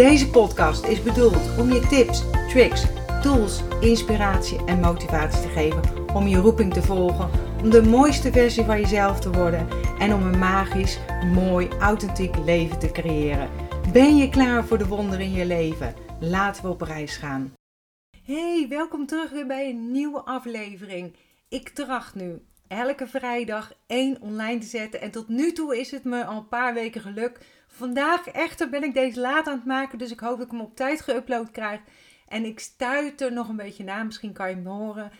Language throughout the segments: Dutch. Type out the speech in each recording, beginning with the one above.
Deze podcast is bedoeld om je tips, tricks, tools, inspiratie en motivatie te geven om je roeping te volgen, om de mooiste versie van jezelf te worden en om een magisch, mooi, authentiek leven te creëren. Ben je klaar voor de wonderen in je leven? Laten we op reis gaan. Hey, welkom terug weer bij een nieuwe aflevering. Ik tracht nu elke vrijdag één online te zetten en tot nu toe is het me al een paar weken gelukt Vandaag echter ben ik deze laat aan het maken, dus ik hoop dat ik hem op tijd geüpload krijg. En ik stuit er nog een beetje na, misschien kan je hem horen.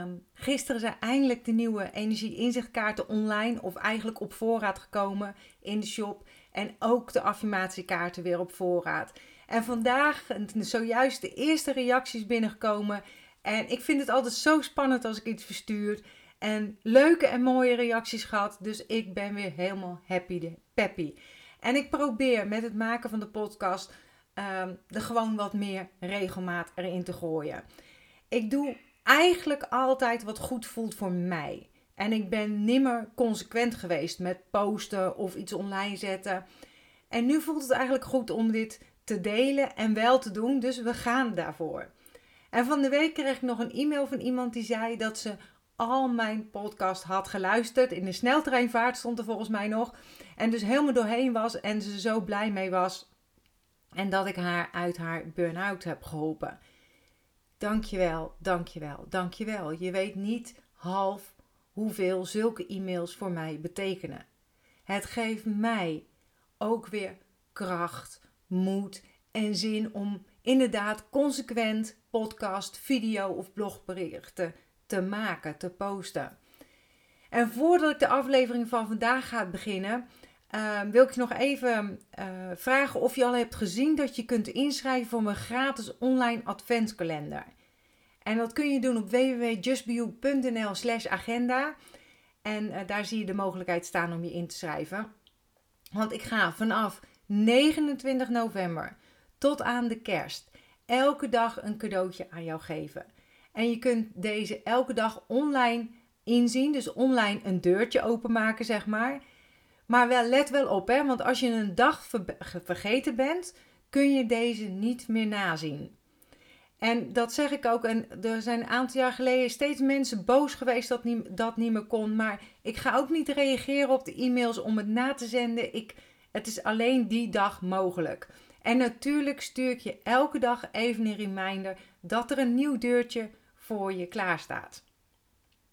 Um, gisteren zijn eindelijk de nieuwe energie-inzichtkaarten online of eigenlijk op voorraad gekomen in de shop. En ook de affirmatiekaarten weer op voorraad. En vandaag zojuist de eerste reacties binnengekomen. En ik vind het altijd zo spannend als ik iets verstuur. En leuke en mooie reacties gehad. Dus ik ben weer helemaal happy, de peppy. En ik probeer met het maken van de podcast um, er gewoon wat meer regelmaat erin te gooien. Ik doe eigenlijk altijd wat goed voelt voor mij. En ik ben nimmer consequent geweest met posten of iets online zetten. En nu voelt het eigenlijk goed om dit te delen en wel te doen. Dus we gaan daarvoor. En van de week kreeg ik nog een e-mail van iemand die zei dat ze al mijn podcast had geluisterd. In de sneltreinvaart stond er volgens mij nog. En dus helemaal doorheen was en ze zo blij mee was. En dat ik haar uit haar burn-out heb geholpen. Dankjewel, dankjewel, dankjewel. Je weet niet half hoeveel zulke e-mails voor mij betekenen. Het geeft mij ook weer kracht, moed en zin om inderdaad consequent podcast, video of blogberichten te maken, te posten. En voordat ik de aflevering van vandaag ga beginnen, uh, wil ik nog even uh, vragen of je al hebt gezien dat je kunt inschrijven voor mijn gratis online adventskalender. En dat kun je doen op www.justbeyou.nl slash agenda. En uh, daar zie je de mogelijkheid staan om je in te schrijven. Want ik ga vanaf 29 november tot aan de kerst elke dag een cadeautje aan jou geven. En je kunt deze elke dag online inzien. Dus online een deurtje openmaken, zeg maar. Maar wel, let wel op, hè, want als je een dag vergeten bent, kun je deze niet meer nazien. En dat zeg ik ook. En er zijn een aantal jaar geleden steeds mensen boos geweest dat niet, dat niet meer kon. Maar ik ga ook niet reageren op de e-mails om het na te zenden. Ik, het is alleen die dag mogelijk. En natuurlijk stuur ik je elke dag even een reminder dat er een nieuw deurtje voor je klaar staat.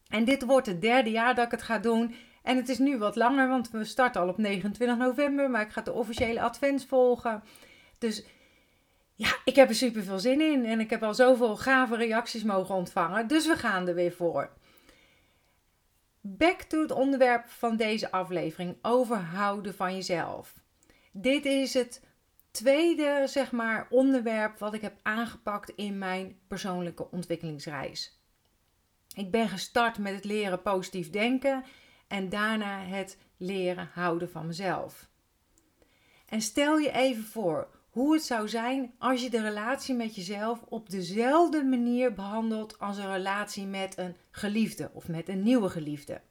En dit wordt het derde jaar dat ik het ga doen. En het is nu wat langer, want we starten al op 29 november. Maar ik ga de officiële advents volgen. Dus ja, ik heb er super veel zin in. En ik heb al zoveel gave reacties mogen ontvangen. Dus we gaan er weer voor. Back to het onderwerp van deze aflevering: overhouden van jezelf. Dit is het tweede, zeg maar, onderwerp wat ik heb aangepakt in mijn persoonlijke ontwikkelingsreis. Ik ben gestart met het leren positief denken en daarna het leren houden van mezelf. En stel je even voor hoe het zou zijn als je de relatie met jezelf op dezelfde manier behandelt als een relatie met een geliefde of met een nieuwe geliefde.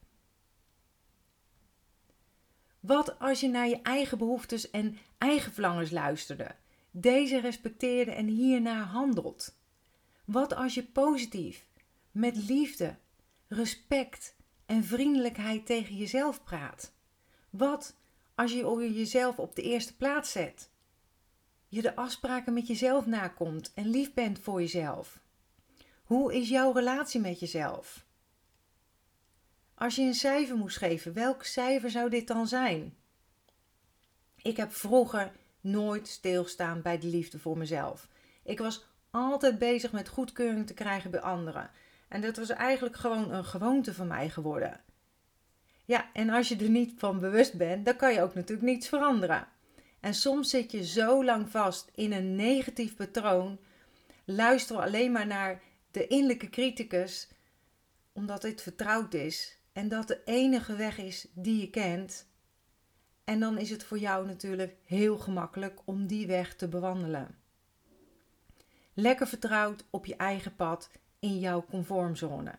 Wat als je naar je eigen behoeftes en eigen verlangens luisterde, deze respecteerde en hiernaar handelt? Wat als je positief, met liefde, respect en vriendelijkheid tegen jezelf praat? Wat als je jezelf op de eerste plaats zet? Je de afspraken met jezelf nakomt en lief bent voor jezelf? Hoe is jouw relatie met jezelf? Als je een cijfer moest geven, welk cijfer zou dit dan zijn? Ik heb vroeger nooit stilstaan bij de liefde voor mezelf. Ik was altijd bezig met goedkeuring te krijgen bij anderen. En dat was eigenlijk gewoon een gewoonte van mij geworden. Ja, en als je er niet van bewust bent, dan kan je ook natuurlijk niets veranderen. En soms zit je zo lang vast in een negatief patroon, luister alleen maar naar de innerlijke criticus, omdat dit vertrouwd is en dat de enige weg is die je kent. En dan is het voor jou natuurlijk heel gemakkelijk om die weg te bewandelen. Lekker vertrouwd op je eigen pad in jouw conformzone.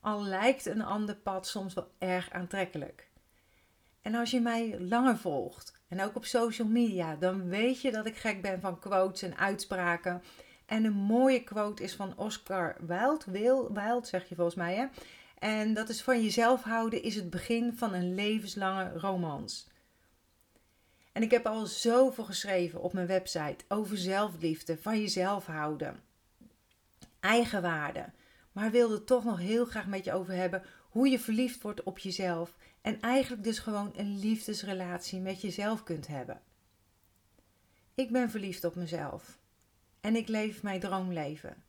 Al lijkt een ander pad soms wel erg aantrekkelijk. En als je mij langer volgt en ook op social media, dan weet je dat ik gek ben van quotes en uitspraken. En een mooie quote is van Oscar Wilde, Wilde zeg je volgens mij, hè? En dat is van jezelf houden is het begin van een levenslange romans. En ik heb al zoveel geschreven op mijn website over zelfliefde, van jezelf houden, eigenwaarde. Maar wilde toch nog heel graag met je over hebben hoe je verliefd wordt op jezelf en eigenlijk dus gewoon een liefdesrelatie met jezelf kunt hebben. Ik ben verliefd op mezelf en ik leef mijn droomleven.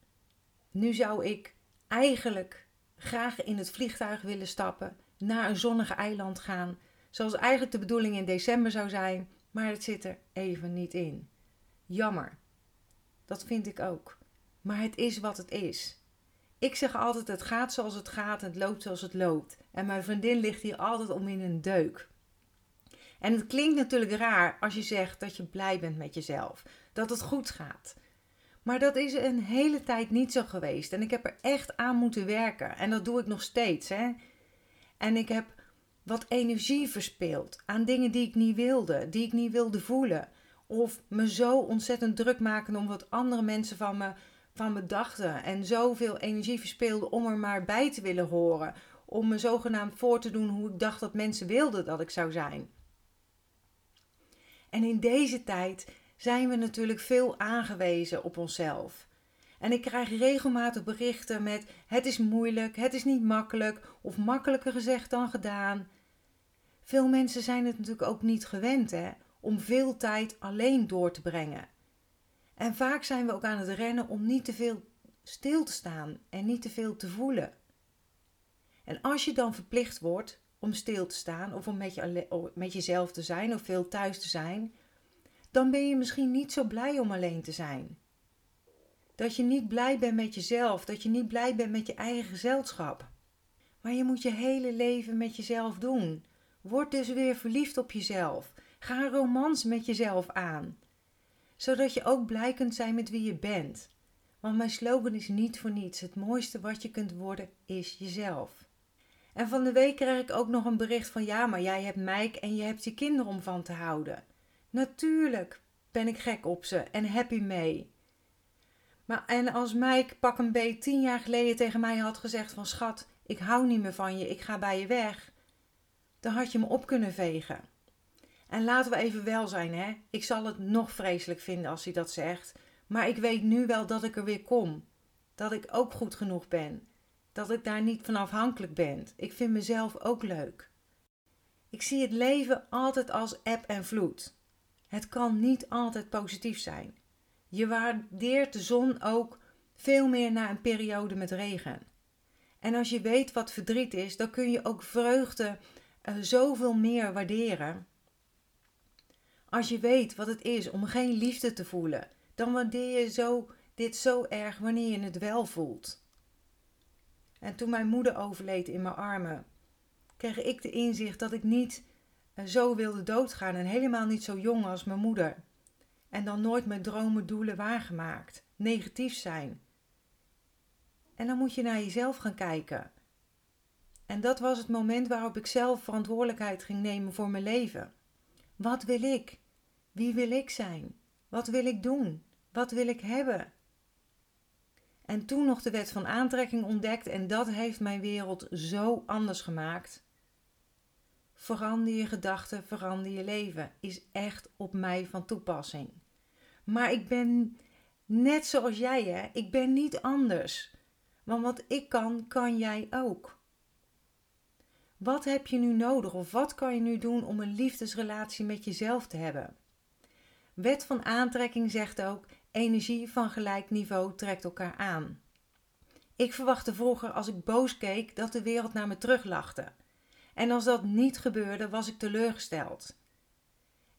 Nu zou ik eigenlijk graag in het vliegtuig willen stappen, naar een zonnige eiland gaan, zoals eigenlijk de bedoeling in december zou zijn, maar het zit er even niet in. Jammer. Dat vind ik ook. Maar het is wat het is. Ik zeg altijd: het gaat zoals het gaat en het loopt zoals het loopt. En mijn vriendin ligt hier altijd om in een deuk. En het klinkt natuurlijk raar als je zegt dat je blij bent met jezelf, dat het goed gaat. Maar dat is een hele tijd niet zo geweest. En ik heb er echt aan moeten werken. En dat doe ik nog steeds. Hè? En ik heb wat energie verspeeld aan dingen die ik niet wilde, die ik niet wilde voelen. Of me zo ontzettend druk maken om wat andere mensen van me, van me dachten. En zoveel energie verspeelde om er maar bij te willen horen. Om me zogenaamd voor te doen hoe ik dacht dat mensen wilden dat ik zou zijn. En in deze tijd zijn we natuurlijk veel aangewezen op onszelf. En ik krijg regelmatig berichten met: het is moeilijk, het is niet makkelijk, of makkelijker gezegd dan gedaan. Veel mensen zijn het natuurlijk ook niet gewend hè, om veel tijd alleen door te brengen. En vaak zijn we ook aan het rennen om niet te veel stil te staan en niet te veel te voelen. En als je dan verplicht wordt om stil te staan of om met, je, met jezelf te zijn of veel thuis te zijn, dan ben je misschien niet zo blij om alleen te zijn. Dat je niet blij bent met jezelf, dat je niet blij bent met je eigen gezelschap. Maar je moet je hele leven met jezelf doen. Word dus weer verliefd op jezelf. Ga een romans met jezelf aan. Zodat je ook blij kunt zijn met wie je bent. Want mijn slogan is niet voor niets. Het mooiste wat je kunt worden is jezelf. En van de week kreeg ik ook nog een bericht van ja, maar jij hebt Mike en je hebt je kinderen om van te houden. Natuurlijk ben ik gek op ze en happy mee. Maar en als Mike pak een beet tien jaar geleden tegen mij had gezegd van schat, ik hou niet meer van je, ik ga bij je weg, dan had je me op kunnen vegen. En laten we even wel zijn, hè. Ik zal het nog vreselijk vinden als hij dat zegt. Maar ik weet nu wel dat ik er weer kom. Dat ik ook goed genoeg ben. Dat ik daar niet van afhankelijk ben. Ik vind mezelf ook leuk. Ik zie het leven altijd als eb en vloed. Het kan niet altijd positief zijn. Je waardeert de zon ook veel meer na een periode met regen. En als je weet wat verdriet is, dan kun je ook vreugde uh, zoveel meer waarderen. Als je weet wat het is om geen liefde te voelen, dan waardeer je zo, dit zo erg wanneer je het wel voelt. En toen mijn moeder overleed in mijn armen, kreeg ik de inzicht dat ik niet zo wilde doodgaan en helemaal niet zo jong als mijn moeder. En dan nooit mijn dromen, doelen waargemaakt. Negatief zijn. En dan moet je naar jezelf gaan kijken. En dat was het moment waarop ik zelf verantwoordelijkheid ging nemen voor mijn leven. Wat wil ik? Wie wil ik zijn? Wat wil ik doen? Wat wil ik hebben? En toen nog de wet van aantrekking ontdekt en dat heeft mijn wereld zo anders gemaakt. Verander je gedachten, verander je leven is echt op mij van toepassing. Maar ik ben net zoals jij, hè? Ik ben niet anders. Want wat ik kan, kan jij ook. Wat heb je nu nodig of wat kan je nu doen om een liefdesrelatie met jezelf te hebben? Wet van aantrekking zegt ook: energie van gelijk niveau trekt elkaar aan. Ik verwachtte vroeger als ik boos keek dat de wereld naar me teruglachte. En als dat niet gebeurde, was ik teleurgesteld.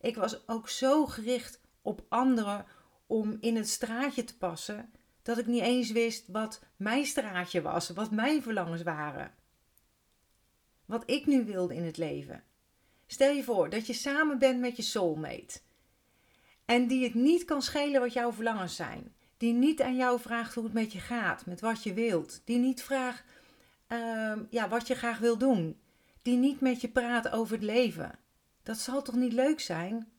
Ik was ook zo gericht op anderen om in het straatje te passen, dat ik niet eens wist wat mijn straatje was, wat mijn verlangens waren. Wat ik nu wilde in het leven. Stel je voor dat je samen bent met je soulmate. En die het niet kan schelen wat jouw verlangens zijn. Die niet aan jou vraagt hoe het met je gaat, met wat je wilt. Die niet vraagt uh, ja, wat je graag wil doen. Die niet met je praat over het leven. Dat zal toch niet leuk zijn?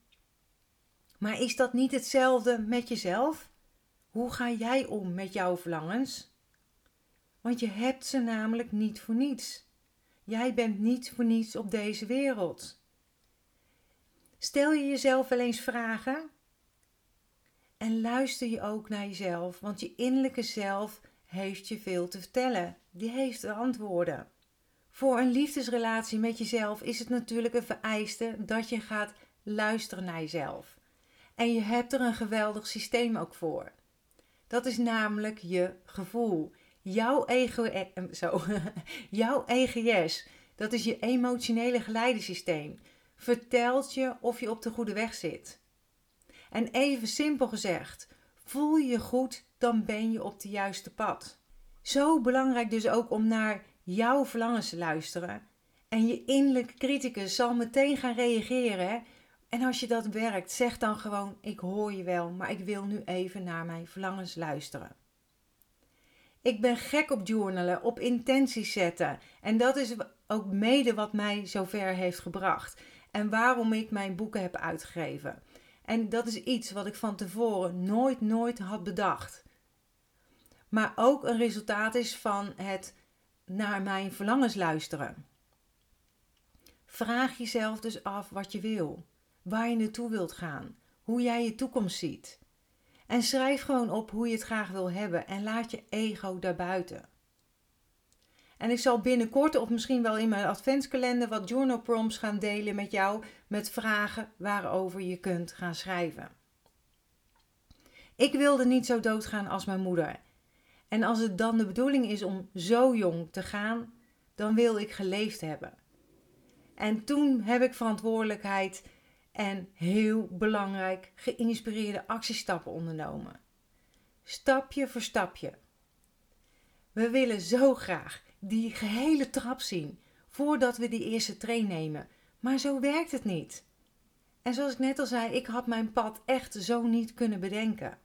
Maar is dat niet hetzelfde met jezelf? Hoe ga jij om met jouw verlangens? Want je hebt ze namelijk niet voor niets. Jij bent niet voor niets op deze wereld. Stel je jezelf wel eens vragen? En luister je ook naar jezelf, want je innerlijke zelf heeft je veel te vertellen. Die heeft de antwoorden. Voor een liefdesrelatie met jezelf is het natuurlijk een vereiste dat je gaat luisteren naar jezelf. En je hebt er een geweldig systeem ook voor. Dat is namelijk je gevoel. Jouw ego, eh, zo, jouw EGS, dat is je emotionele geleidesysteem, vertelt je of je op de goede weg zit. En even simpel gezegd, voel je goed, dan ben je op de juiste pad. Zo belangrijk dus ook om naar jouw verlangens te luisteren. En je innerlijke criticus zal meteen gaan reageren. En als je dat werkt, zeg dan gewoon: Ik hoor je wel, maar ik wil nu even naar mijn verlangens luisteren. Ik ben gek op journalen, op intenties zetten. En dat is ook mede wat mij zover heeft gebracht. En waarom ik mijn boeken heb uitgegeven. En dat is iets wat ik van tevoren nooit, nooit had bedacht. Maar ook een resultaat is van het naar mijn verlangens luisteren. Vraag jezelf dus af wat je wil, waar je naartoe wilt gaan, hoe jij je toekomst ziet. En schrijf gewoon op hoe je het graag wil hebben en laat je ego daarbuiten. En ik zal binnenkort of misschien wel in mijn adventskalender wat journal prompts gaan delen met jou met vragen waarover je kunt gaan schrijven. Ik wilde niet zo doodgaan als mijn moeder. En als het dan de bedoeling is om zo jong te gaan, dan wil ik geleefd hebben. En toen heb ik verantwoordelijkheid en heel belangrijk geïnspireerde actiestappen ondernomen. Stapje voor stapje. We willen zo graag die gehele trap zien voordat we die eerste train nemen. Maar zo werkt het niet. En zoals ik net al zei, ik had mijn pad echt zo niet kunnen bedenken.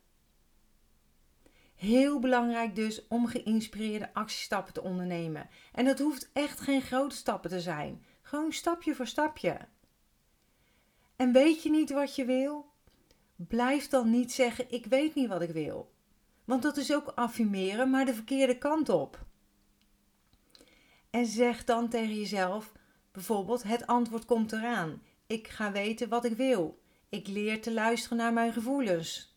Heel belangrijk dus om geïnspireerde actiestappen te ondernemen. En dat hoeft echt geen grote stappen te zijn. Gewoon stapje voor stapje. En weet je niet wat je wil? Blijf dan niet zeggen: Ik weet niet wat ik wil. Want dat is ook affirmeren, maar de verkeerde kant op. En zeg dan tegen jezelf bijvoorbeeld: Het antwoord komt eraan. Ik ga weten wat ik wil. Ik leer te luisteren naar mijn gevoelens.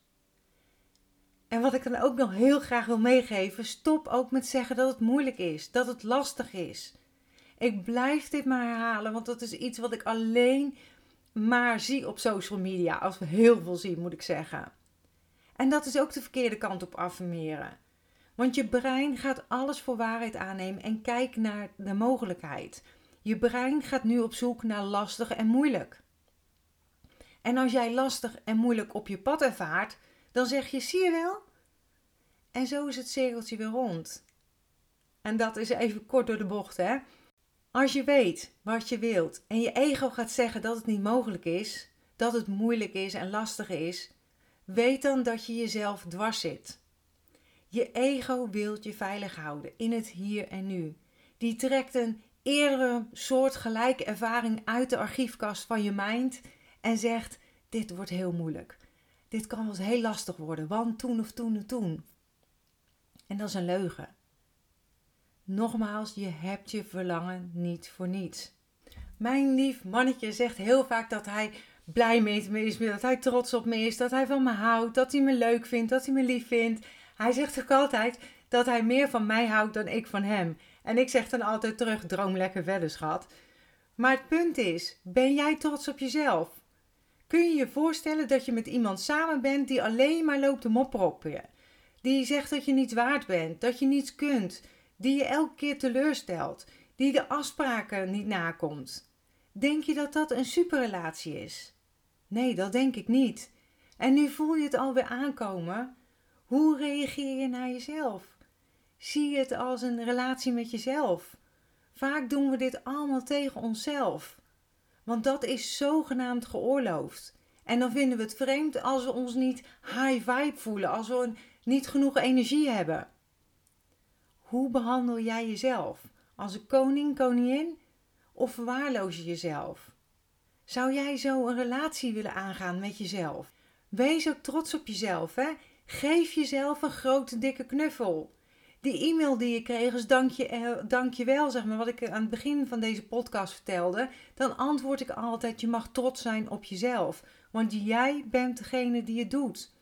En wat ik dan ook nog heel graag wil meegeven: stop ook met zeggen dat het moeilijk is, dat het lastig is. Ik blijf dit maar herhalen, want dat is iets wat ik alleen maar zie op social media. Als we heel veel zien, moet ik zeggen. En dat is ook de verkeerde kant op affirmeren. Want je brein gaat alles voor waarheid aannemen en kijkt naar de mogelijkheid. Je brein gaat nu op zoek naar lastig en moeilijk. En als jij lastig en moeilijk op je pad ervaart, dan zeg je: zie je wel? En zo is het cirkeltje weer rond. En dat is even kort door de bocht, hè? Als je weet wat je wilt en je ego gaat zeggen dat het niet mogelijk is, dat het moeilijk is en lastig is, weet dan dat je jezelf dwars zit. Je ego wilt je veilig houden in het hier en nu. Die trekt een eerdere soortgelijke ervaring uit de archiefkast van je mind en zegt: Dit wordt heel moeilijk. Dit kan wel eens heel lastig worden, want toen of toen of toen. En dat is een leugen. Nogmaals, je hebt je verlangen niet voor niets. Mijn lief mannetje zegt heel vaak dat hij blij met me is, dat hij trots op me is, dat hij van me houdt, dat hij me leuk vindt, dat hij me lief vindt. Hij zegt ook altijd dat hij meer van mij houdt dan ik van hem. En ik zeg dan altijd terug: droom lekker verder, schat. Maar het punt is: ben jij trots op jezelf? Kun je je voorstellen dat je met iemand samen bent die alleen maar loopt te mopperen op je? Die zegt dat je niets waard bent, dat je niets kunt, die je elke keer teleurstelt, die de afspraken niet nakomt. Denk je dat dat een superrelatie is? Nee, dat denk ik niet. En nu voel je het alweer aankomen. Hoe reageer je naar jezelf? Zie je het als een relatie met jezelf? Vaak doen we dit allemaal tegen onszelf. Want dat is zogenaamd geoorloofd. En dan vinden we het vreemd als we ons niet high vibe voelen, als we niet genoeg energie hebben. Hoe behandel jij jezelf? Als een koning, koningin? Of verwaarloos je jezelf? Zou jij zo een relatie willen aangaan met jezelf? Wees ook trots op jezelf, hè? Geef jezelf een grote dikke knuffel. Die e-mail die je kreeg is dank je, eh, dank wel, zeg maar, wat ik aan het begin van deze podcast vertelde. Dan antwoord ik altijd, je mag trots zijn op jezelf. Want jij bent degene die het doet.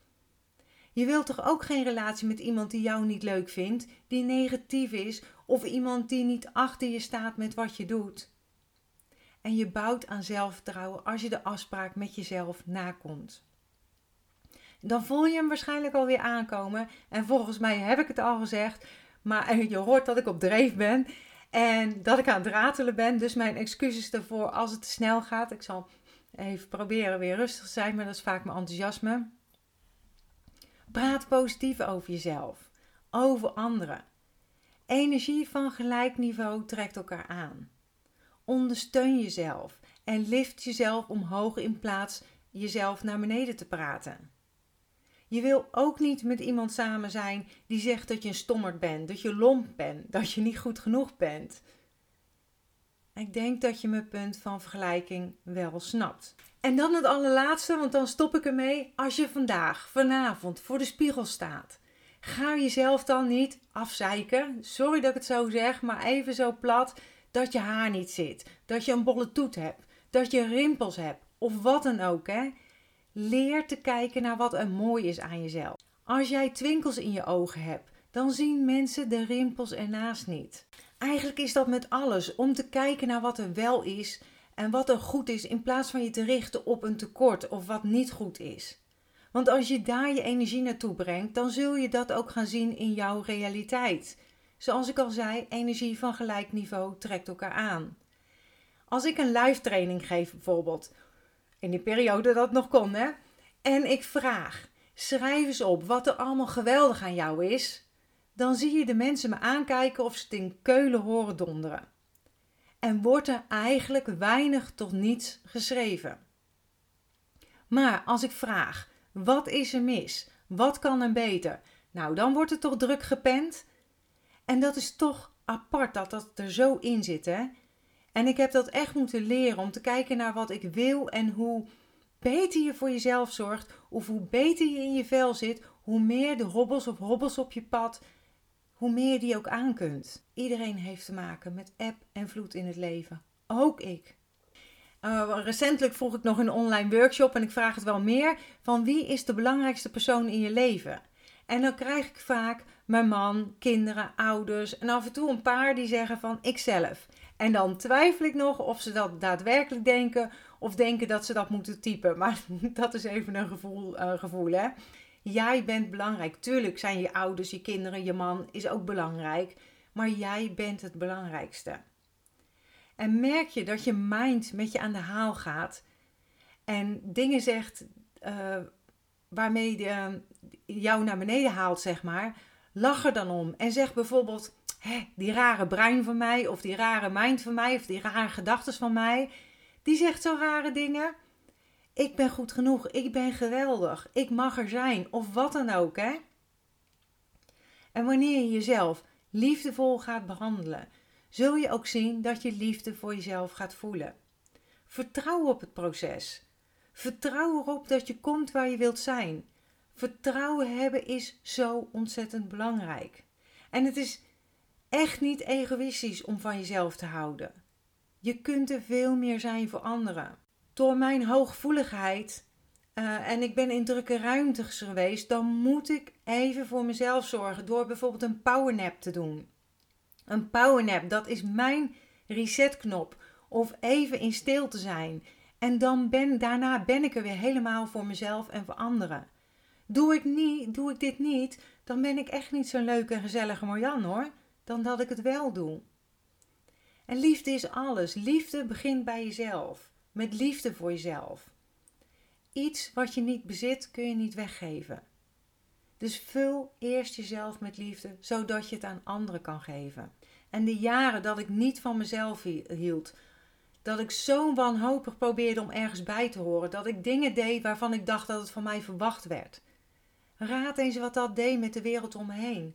Je wilt toch ook geen relatie met iemand die jou niet leuk vindt, die negatief is of iemand die niet achter je staat met wat je doet. En je bouwt aan zelfvertrouwen als je de afspraak met jezelf nakomt. Dan voel je hem waarschijnlijk alweer aankomen. En volgens mij heb ik het al gezegd, maar je hoort dat ik op dreef ben en dat ik aan het ratelen ben. Dus mijn excuses daarvoor als het te snel gaat. Ik zal even proberen weer rustig te zijn, maar dat is vaak mijn enthousiasme. Praat positief over jezelf, over anderen. Energie van gelijk niveau trekt elkaar aan. Ondersteun jezelf en lift jezelf omhoog in plaats jezelf naar beneden te praten. Je wil ook niet met iemand samen zijn die zegt dat je een stommerd bent, dat je lomp bent, dat je niet goed genoeg bent. Ik denk dat je mijn punt van vergelijking wel snapt. En dan het allerlaatste, want dan stop ik ermee. Als je vandaag, vanavond voor de spiegel staat, ga jezelf dan niet afzeiken. Sorry dat ik het zo zeg, maar even zo plat dat je haar niet zit, dat je een bolle toet hebt, dat je rimpels hebt of wat dan ook. Hè? Leer te kijken naar wat er mooi is aan jezelf. Als jij twinkels in je ogen hebt, dan zien mensen de rimpels ernaast niet. Eigenlijk is dat met alles om te kijken naar wat er wel is en wat er goed is in plaats van je te richten op een tekort of wat niet goed is. Want als je daar je energie naartoe brengt, dan zul je dat ook gaan zien in jouw realiteit. Zoals ik al zei, energie van gelijk niveau trekt elkaar aan. Als ik een live training geef bijvoorbeeld, in die periode dat nog kon hè, en ik vraag, schrijf eens op wat er allemaal geweldig aan jou is, dan zie je de mensen me aankijken of ze het in keulen horen donderen. En wordt er eigenlijk weinig tot niets geschreven. Maar als ik vraag, wat is er mis? Wat kan er beter? Nou, dan wordt het toch druk gepend. En dat is toch apart dat dat er zo in zit, hè? En ik heb dat echt moeten leren om te kijken naar wat ik wil en hoe beter je voor jezelf zorgt, of hoe beter je in je vel zit, hoe meer de hobbels of hobbels op je pad hoe meer die ook aan kunt. Iedereen heeft te maken met eb en vloed in het leven. Ook ik. Uh, recentelijk vroeg ik nog een online workshop en ik vraag het wel meer van wie is de belangrijkste persoon in je leven? En dan krijg ik vaak mijn man, kinderen, ouders en af en toe een paar die zeggen van ikzelf. En dan twijfel ik nog of ze dat daadwerkelijk denken of denken dat ze dat moeten typen. Maar dat is even een gevoel, uh, gevoel hè. Jij bent belangrijk. Tuurlijk zijn je ouders, je kinderen, je man is ook belangrijk. Maar jij bent het belangrijkste. En merk je dat je mind met je aan de haal gaat en dingen zegt uh, waarmee je jou naar beneden haalt, zeg maar. Lach er dan om en zeg bijvoorbeeld: Hé, die rare brein van mij, of die rare mind van mij, of die rare gedachten van mij, die zegt zo rare dingen. Ik ben goed genoeg. Ik ben geweldig. Ik mag er zijn. Of wat dan ook, hè? En wanneer je jezelf liefdevol gaat behandelen, zul je ook zien dat je liefde voor jezelf gaat voelen. Vertrouw op het proces. Vertrouw erop dat je komt waar je wilt zijn. Vertrouwen hebben is zo ontzettend belangrijk. En het is echt niet egoïstisch om van jezelf te houden. Je kunt er veel meer zijn voor anderen door mijn hooggevoeligheid uh, en ik ben in drukke ruimtes geweest, dan moet ik even voor mezelf zorgen door bijvoorbeeld een powernap te doen. Een powernap, dat is mijn resetknop. Of even in stil te zijn. En dan ben, daarna ben ik er weer helemaal voor mezelf en voor anderen. Doe ik, niet, doe ik dit niet, dan ben ik echt niet zo'n leuke en gezellige Marjan hoor. Dan dat ik het wel doe. En liefde is alles. Liefde begint bij jezelf met liefde voor jezelf. iets wat je niet bezit, kun je niet weggeven. Dus vul eerst jezelf met liefde, zodat je het aan anderen kan geven. En de jaren dat ik niet van mezelf hield, dat ik zo wanhopig probeerde om ergens bij te horen, dat ik dingen deed waarvan ik dacht dat het van mij verwacht werd. Raad eens wat dat deed met de wereld om me heen.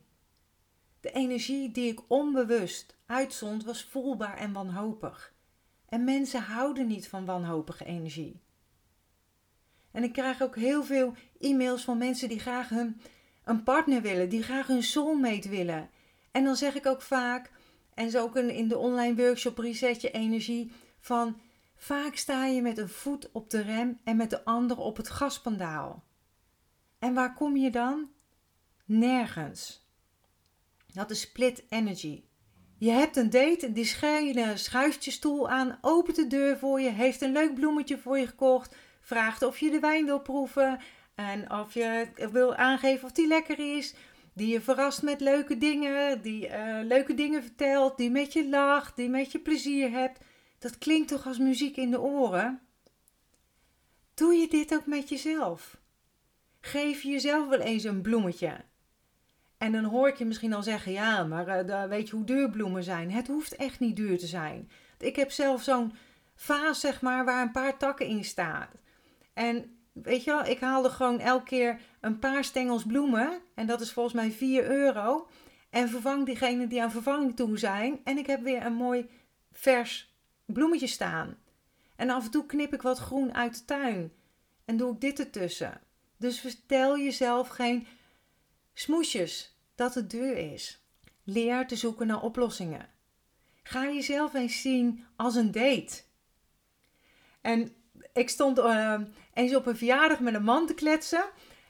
De energie die ik onbewust uitzond was voelbaar en wanhopig. En mensen houden niet van wanhopige energie. En ik krijg ook heel veel e-mails van mensen die graag hun, een partner willen, die graag hun soulmate willen. En dan zeg ik ook vaak, en zo ook in de online workshop Reset Je Energie, van vaak sta je met een voet op de rem en met de andere op het gaspandaal. En waar kom je dan? Nergens. Dat is split energy. Je hebt een date, die schuift je stoel aan, opent de deur voor je, heeft een leuk bloemetje voor je gekocht, vraagt of je de wijn wil proeven en of je wil aangeven of die lekker is. Die je verrast met leuke dingen, die uh, leuke dingen vertelt, die met je lacht, die met je plezier hebt. Dat klinkt toch als muziek in de oren? Doe je dit ook met jezelf? Geef jezelf wel eens een bloemetje. En dan hoor ik je misschien al zeggen: ja, maar uh, weet je hoe duur bloemen zijn? Het hoeft echt niet duur te zijn. Ik heb zelf zo'n vaas, zeg maar, waar een paar takken in staan. En weet je wel, ik haalde gewoon elke keer een paar stengels bloemen. En dat is volgens mij 4 euro. En vervang diegene die aan vervanging toe zijn. En ik heb weer een mooi vers bloemetje staan. En af en toe knip ik wat groen uit de tuin. En doe ik dit ertussen. Dus vertel jezelf geen smoesjes dat het duur is. Leer te zoeken naar oplossingen. Ga jezelf eens zien als een date. En ik stond uh, eens op een verjaardag met een man te kletsen.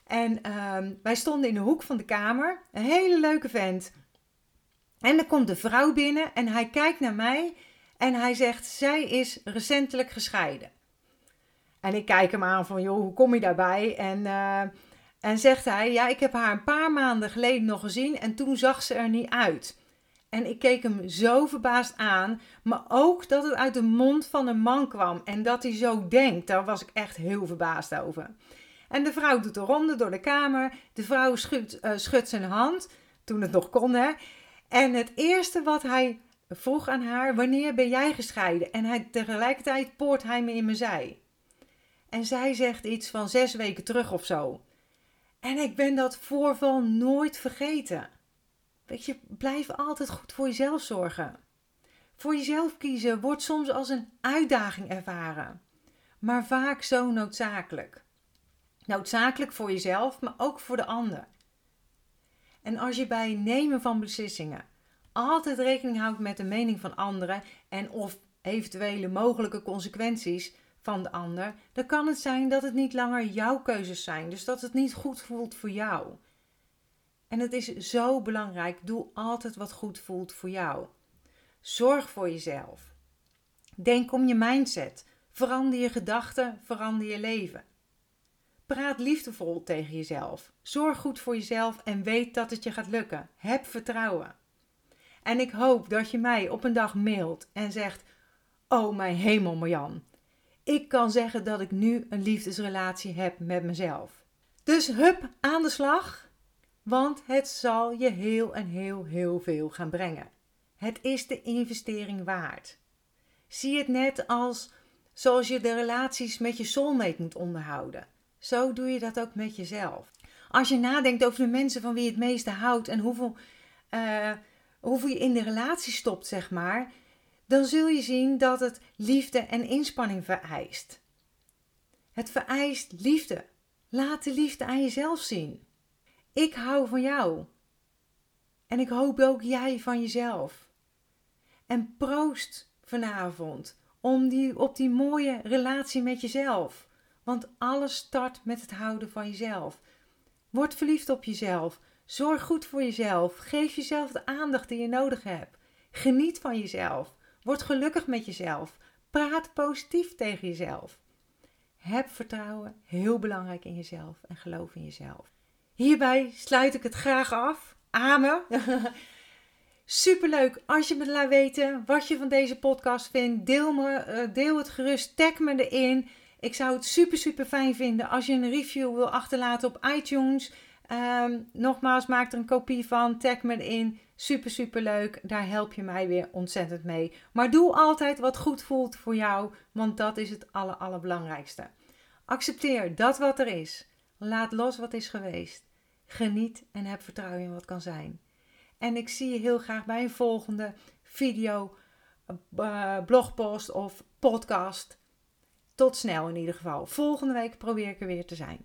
En uh, wij stonden in de hoek van de kamer. Een hele leuke vent. En er komt de vrouw binnen en hij kijkt naar mij en hij zegt: Zij is recentelijk gescheiden. En ik kijk hem aan van: Joh, hoe kom je daarbij? En, uh, en zegt hij: Ja, ik heb haar een paar maanden geleden nog gezien en toen zag ze er niet uit. En ik keek hem zo verbaasd aan, maar ook dat het uit de mond van een man kwam en dat hij zo denkt, daar was ik echt heel verbaasd over. En de vrouw doet de ronde door de kamer, de vrouw schudt, uh, schudt zijn hand, toen het nog kon hè. En het eerste wat hij vroeg aan haar: Wanneer ben jij gescheiden? En hij, tegelijkertijd poort hij me in mijn zij. En zij zegt iets van zes weken terug of zo. En ik ben dat voorval nooit vergeten. Weet je, blijf altijd goed voor jezelf zorgen. Voor jezelf kiezen wordt soms als een uitdaging ervaren, maar vaak zo noodzakelijk. Noodzakelijk voor jezelf, maar ook voor de ander. En als je bij nemen van beslissingen altijd rekening houdt met de mening van anderen en of eventuele mogelijke consequenties van de ander, dan kan het zijn dat het niet langer jouw keuzes zijn. Dus dat het niet goed voelt voor jou. En het is zo belangrijk. Doe altijd wat goed voelt voor jou. Zorg voor jezelf. Denk om je mindset. Verander je gedachten, verander je leven. Praat liefdevol tegen jezelf. Zorg goed voor jezelf en weet dat het je gaat lukken. Heb vertrouwen. En ik hoop dat je mij op een dag mailt en zegt: Oh mijn hemel, Marjan. Ik kan zeggen dat ik nu een liefdesrelatie heb met mezelf. Dus hup aan de slag, want het zal je heel en heel heel veel gaan brengen. Het is de investering waard. Zie het net als zoals je de relaties met je soulmate moet onderhouden. Zo doe je dat ook met jezelf. Als je nadenkt over de mensen van wie je het meeste houdt en hoeveel uh, hoeveel je in de relatie stopt, zeg maar, dan zul je zien dat het liefde en inspanning vereist. Het vereist liefde. Laat de liefde aan jezelf zien. Ik hou van jou. En ik hoop ook jij van jezelf. En proost vanavond om die, op die mooie relatie met jezelf. Want alles start met het houden van jezelf. Word verliefd op jezelf. Zorg goed voor jezelf. Geef jezelf de aandacht die je nodig hebt. Geniet van jezelf. Word gelukkig met jezelf. Praat positief tegen jezelf. Heb vertrouwen, heel belangrijk in jezelf en geloof in jezelf. Hierbij sluit ik het graag af. Amen. Superleuk als je me laat weten wat je van deze podcast vindt. Deel, me, eh, deel het gerust, tag me erin. Ik zou het super, super fijn vinden als je een review wil achterlaten op iTunes. Ehm, nogmaals, maak er een kopie van, tag me in. Super, super leuk. Daar help je mij weer ontzettend mee. Maar doe altijd wat goed voelt voor jou, want dat is het aller, allerbelangrijkste. Accepteer dat wat er is. Laat los wat is geweest. Geniet en heb vertrouwen in wat kan zijn. En ik zie je heel graag bij een volgende video, uh, blogpost of podcast. Tot snel in ieder geval. Volgende week probeer ik er weer te zijn.